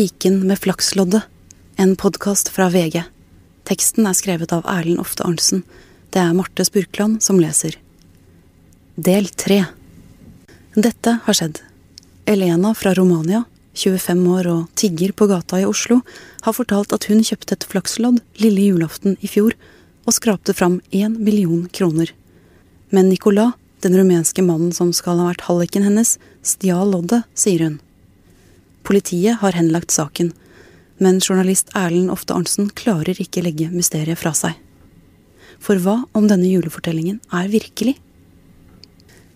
Piken med flaksloddet, en podkast fra VG. Teksten er skrevet av Erlend Ofte Arntzen. Det er Marte Spurkland som leser. Del tre. Dette har skjedd. Elena fra Romania, 25 år og tigger på gata i Oslo, har fortalt at hun kjøpte et flakslodd lille julaften i fjor og skrapte fram én million kroner. Men Nicolas, den rumenske mannen som skal ha vært halliken hennes, stjal loddet, sier hun. Politiet har henlagt saken, men journalist Erlend Ofte Arntzen klarer ikke legge mysteriet fra seg. For hva om denne julefortellingen er virkelig?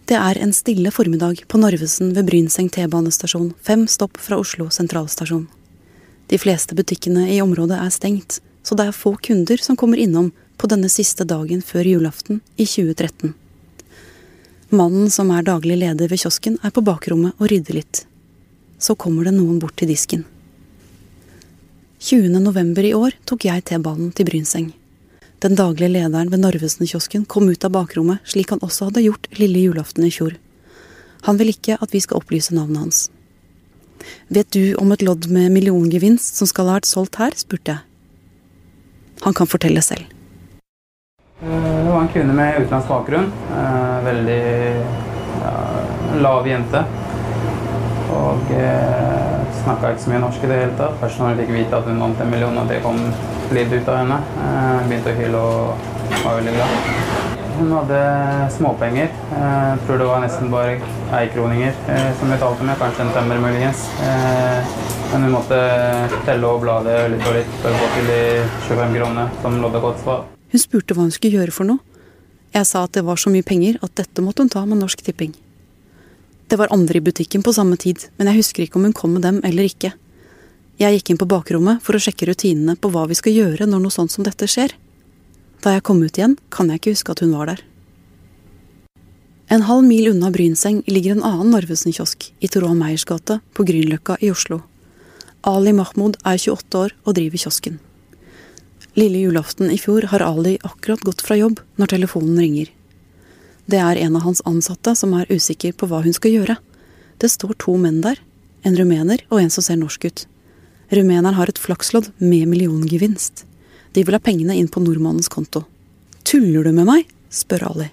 Det er en stille formiddag på Narvesen ved Brynseng T-banestasjon, fem stopp fra Oslo sentralstasjon. De fleste butikkene i området er stengt, så det er få kunder som kommer innom på denne siste dagen før julaften i 2013. Mannen som er daglig leder ved kiosken, er på bakrommet og rydder litt så kommer det noen bort til disken. 20. november i år tok jeg T-banen til Brynseng. Den daglige lederen ved Narvesen-kiosken kom ut av bakrommet slik han også hadde gjort lille julaften i fjor. Han vil ikke at vi skal opplyse navnet hans. Vet du om et lodd med milliongevinst som skal ha vært solgt her? spurte jeg. Han kan fortelle selv. Det var en kvinne med utenlandsk bakgrunn. Eh, veldig ja, lav jente. Og eh, snakka ikke så mye norsk i det hele tatt. Først når jeg fikk vite at hun vant en million, og det kom litt ut av henne. Eh, begynte å hyle og var veldig glad. Hun hadde småpenger. Eh, tror det var nesten bare eikroninger eh, som betalte med. Kanskje en femmer muligens. Eh, men hun måtte telle og bla det litt og litt for å gå til de 25 kronene som loddet var. Hun spurte hva hun skulle gjøre for noe. Jeg sa at det var så mye penger at dette måtte hun ta med Norsk Tipping. Det var andre i butikken på samme tid, men jeg husker ikke om hun kom med dem eller ikke. Jeg gikk inn på bakrommet for å sjekke rutinene på hva vi skal gjøre når noe sånt som dette skjer. Da jeg kom ut igjen, kan jeg ikke huske at hun var der. En halv mil unna Brynseng ligger en annen Narvesen-kiosk, i Toroa Meyers gate på Grünerløkka i Oslo. Ali Mahmoud er 28 år og driver kiosken. Lille julaften i fjor har Ali akkurat gått fra jobb når telefonen ringer. Det er en av hans ansatte som er usikker på hva hun skal gjøre. Det står to menn der, en rumener og en som ser norsk ut. Rumeneren har et flakslodd med milliongevinst. De vil ha pengene inn på nordmannens konto. Tuller du med meg? spør Ali.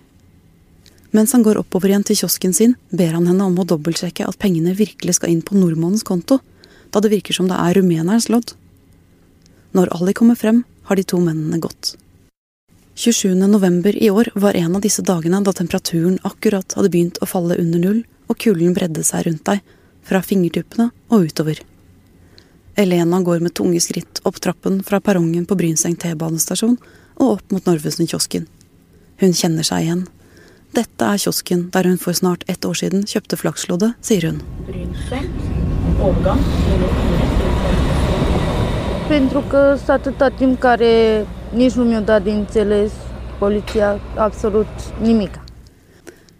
Mens han går oppover igjen til kiosken sin, ber han henne om å dobbeltsjekke at pengene virkelig skal inn på nordmannens konto, da det virker som det er rumenerens lodd. Når Ali kommer frem, har de to mennene gått. 27. november i år var en av disse dagene da temperaturen akkurat hadde begynt å falle under null, og kulden bredde seg rundt deg, fra fingertuppene og utover. Elena går med tunge skritt opp trappen fra perrongen på Brynseng T-banestasjon og opp mot Narvesen-kiosken. Hun kjenner seg igjen. Dette er kiosken der hun for snart ett år siden kjøpte flaksloddet, sier hun. Brynseng, overgang. Nici nu mi-a dat de înțeles poliția absolut nimic.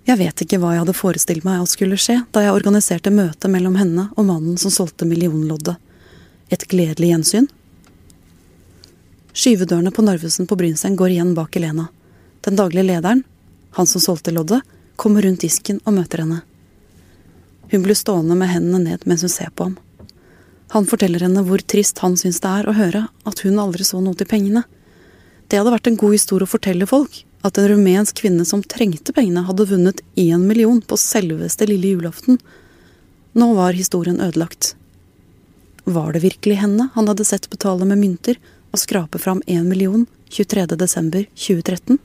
Jeg vet ikke hva jeg hadde forestilt meg at skulle skje da jeg organiserte møte mellom henne og mannen som solgte millionloddet. Et gledelig gjensyn? Skyvedørene på Narvesen på Brynseng går igjen bak Elena. Den daglige lederen, han som solgte loddet, kommer rundt disken og møter henne. Hun blir stående med hendene ned mens hun ser på ham. Han forteller henne hvor trist han syns det er å høre at hun aldri så noe til pengene. Det hadde vært en god historie å fortelle folk. At en rumensk kvinne som trengte pengene, hadde vunnet én million på selveste lille julaften. Nå var historien ødelagt. Var det virkelig henne han hadde sett betale med mynter og skrape fram én million 23.12.2013?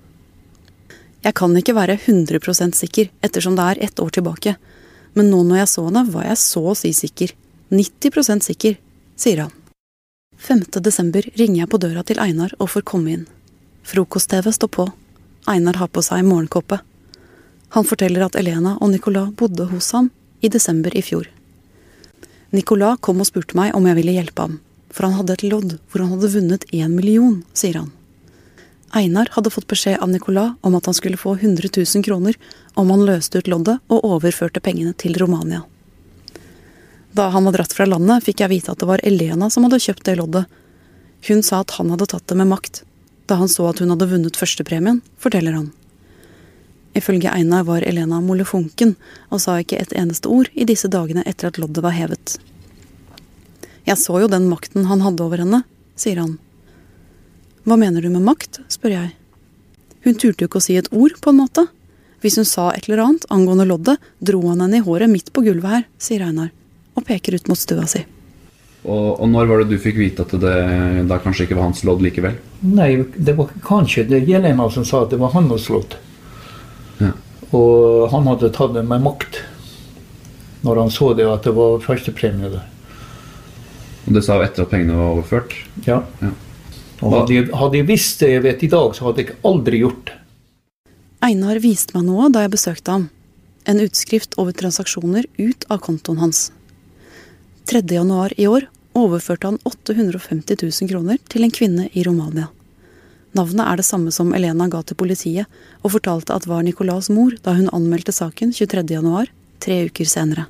Jeg kan ikke være 100% sikker ettersom det er ett år tilbake, men nå når jeg så henne, var jeg så å si sikker. 90% sikker, sier han. 5. desember ringer jeg på døra til Einar og får komme inn. Frokost-TV står på. Einar har på seg morgenkåpe. Han forteller at Elena og Nicolas bodde hos ham i desember i fjor. Nicolas kom og spurte meg om jeg ville hjelpe ham, for han hadde et lodd hvor han hadde vunnet én million, sier han. Einar hadde fått beskjed av Nicolas om at han skulle få 100 000 kroner om han løste ut loddet og overførte pengene til Romania. Da han var dratt fra landet, fikk jeg vite at det var Elena som hadde kjøpt det loddet. Hun sa at han hadde tatt det med makt, da han så at hun hadde vunnet førstepremien, forteller han. Ifølge Einar var Elena molefonken og sa ikke et eneste ord i disse dagene etter at loddet var hevet. Jeg så jo den makten han hadde over henne, sier han. Hva mener du med makt, spør jeg. Hun turte jo ikke å si et ord, på en måte. Hvis hun sa et eller annet angående loddet, dro han henne i håret midt på gulvet her, sier Einar, og peker ut mot stua si. Og, og når var det du fikk vite at det da kanskje ikke var hans lodd likevel? Nei, det var kanskje det Jelena som sa at det var hans lodd. Ja. Og han hadde tatt det med makt når han så det at det var førstepremie der. Og det sa etter at pengene var overført? Ja. Ja. Og hadde jeg, hadde jeg visst det jeg vet i dag, så hadde jeg aldri gjort det. Einar viste meg noe da jeg besøkte ham. En utskrift over transaksjoner ut av kontoen hans. 3. januar i år overførte han 850 000 kroner til en kvinne i Romania. Navnet er det samme som Elena ga til politiet, og fortalte at var Nicolas mor da hun anmeldte saken 23. januar, tre uker senere.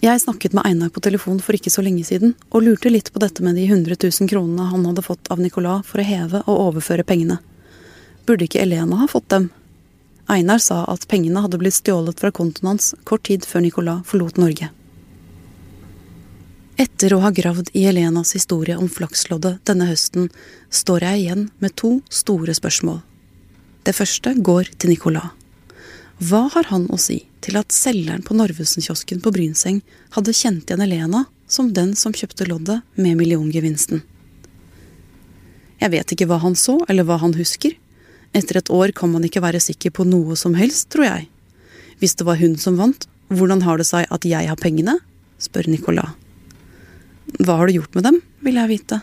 Jeg snakket med Einar på telefon for ikke så lenge siden, og lurte litt på dette med de 100 000 kronene han hadde fått av Nicolas for å heve og overføre pengene. Burde ikke Elena ha fått dem? Einar sa at pengene hadde blitt stjålet fra kontoen hans kort tid før Nicolas forlot Norge. Etter å ha gravd i Elenas historie om flaksloddet denne høsten, står jeg igjen med to store spørsmål. Det første går til Nicolas. Hva har han å si til at selgeren på Narvesen-kiosken på Brynseng hadde kjent igjen Elena som den som kjøpte loddet med milliongevinsten? Jeg vet ikke hva han så, eller hva han husker. Etter et år kan man ikke være sikker på noe som helst, tror jeg. Hvis det var hun som vant, hvordan har det seg at jeg har pengene? spør Nicolas. Hva har du gjort med dem, vil jeg vite.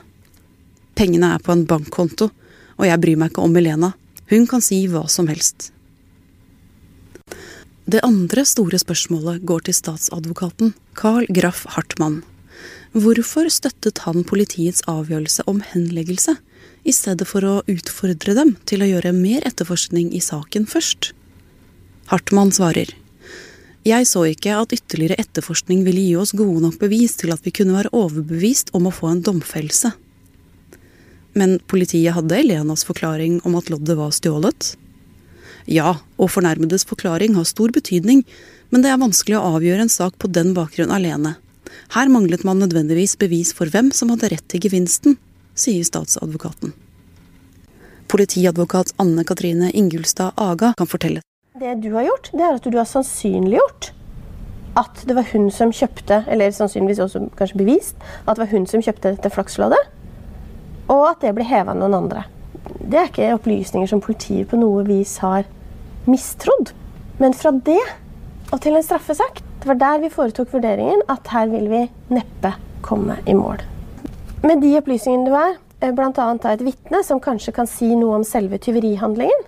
Pengene er på en bankkonto, og jeg bryr meg ikke om Elena. Hun kan si hva som helst. Det andre store spørsmålet går til statsadvokaten, Carl Graff Hartmann. Hvorfor støttet han politiets avgjørelse om henleggelse, i stedet for å utfordre dem til å gjøre mer etterforskning i saken først? Hartmann svarer. Jeg så ikke at ytterligere etterforskning ville gi oss gode nok bevis til at vi kunne være overbevist om å få en domfellelse. Men politiet hadde Elenas forklaring om at loddet var stjålet. Ja, og fornærmedes forklaring har stor betydning, men det er vanskelig å avgjøre en sak på den bakgrunn alene. Her manglet man nødvendigvis bevis for hvem som hadde rett til gevinsten, sier statsadvokaten. Politiadvokat Anne Katrine Ingulstad Aga kan fortelle. Det du har gjort, det er at du har sannsynliggjort at det var hun som kjøpte, eller sannsynligvis også kanskje bevist, at det var hun som kjøpte dette flaksloddet, og at det ble heva av noen andre. Det er ikke opplysninger som politiet på noe vis har mistrodd. Men fra det og til en straffesak, det var der vi foretok vurderingen at her vil vi neppe komme i mål. Med de opplysningene du har, bl.a. av et vitne som kanskje kan si noe om selve tyverihandlingen,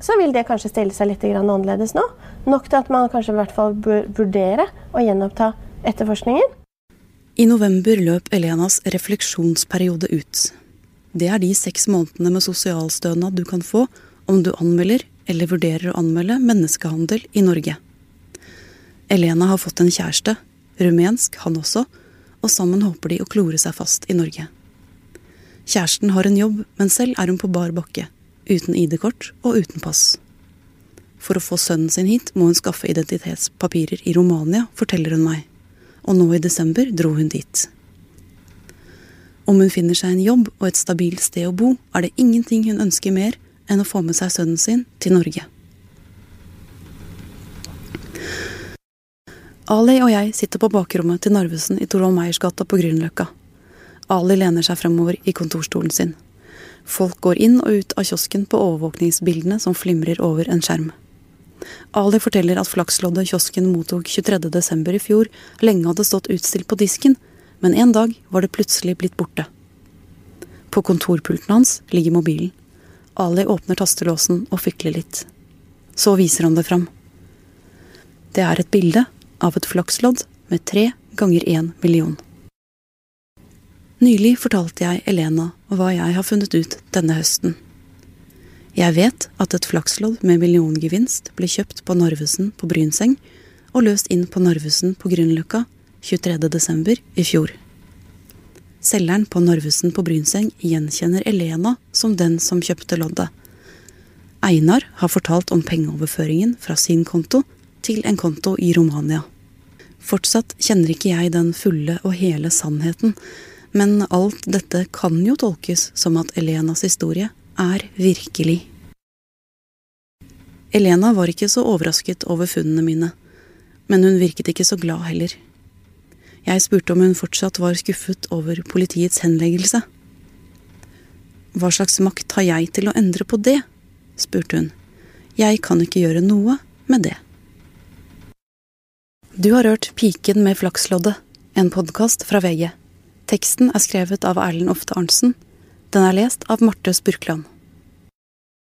så vil det kanskje stille seg litt annerledes nå. Nok til at man kanskje i hvert fall bør vurdere å gjenoppta etterforskningen. I november løp Elenas refleksjonsperiode ut. Det er de seks månedene med sosialstønad du kan få om du anmelder eller vurderer å anmelde menneskehandel i Norge. Elena har fått en kjæreste, rumensk han også, og sammen håper de å klore seg fast i Norge. Kjæresten har en jobb, men selv er hun på bar bakke uten ID-kort og uten pass. For å få sønnen sin hit må hun skaffe identitetspapirer i Romania, forteller hun meg, og nå i desember dro hun dit. Om hun finner seg en jobb og et stabilt sted å bo, er det ingenting hun ønsker mer enn å få med seg sønnen sin til Norge. Ali og jeg sitter på bakrommet til Narvesen i Torvald Meyers gata på Grünerløkka. Ali lener seg fremover i kontorstolen sin. Folk går inn og ut av kiosken på overvåkningsbildene som flimrer over en skjerm. Ali forteller at flaksloddet kiosken mottok 23.12. i fjor, lenge hadde stått utstilt på disken, men en dag var det plutselig blitt borte. På kontorpulten hans ligger mobilen. Ali åpner tastelåsen og fikler litt. Så viser han det fram. Det er et bilde av et flakslodd med tre ganger én million. Nylig fortalte jeg Elena hva jeg har funnet ut denne høsten. Jeg vet at et flakslodd med milliongevinst ble kjøpt på Narvesen på Brynseng og løst inn på Narvesen på Grünerløkka 23.12. i fjor. Selgeren på Narvesen på Brynseng gjenkjenner Elena som den som kjøpte loddet. Einar har fortalt om pengeoverføringen fra sin konto til en konto i Romania. Fortsatt kjenner ikke jeg den fulle og hele sannheten, men alt dette kan jo tolkes som at Elenas historie er virkelig. Elena var ikke så overrasket over funnene mine, men hun virket ikke så glad heller. Jeg spurte om hun fortsatt var skuffet over politiets henleggelse. Hva slags makt har jeg til å endre på det? spurte hun. Jeg kan ikke gjøre noe med det. Du har hørt Piken med flaksloddet, en podkast fra VG. Teksten er skrevet av Erlend Ofte Arntzen. Den er lest av Marte Spurkland.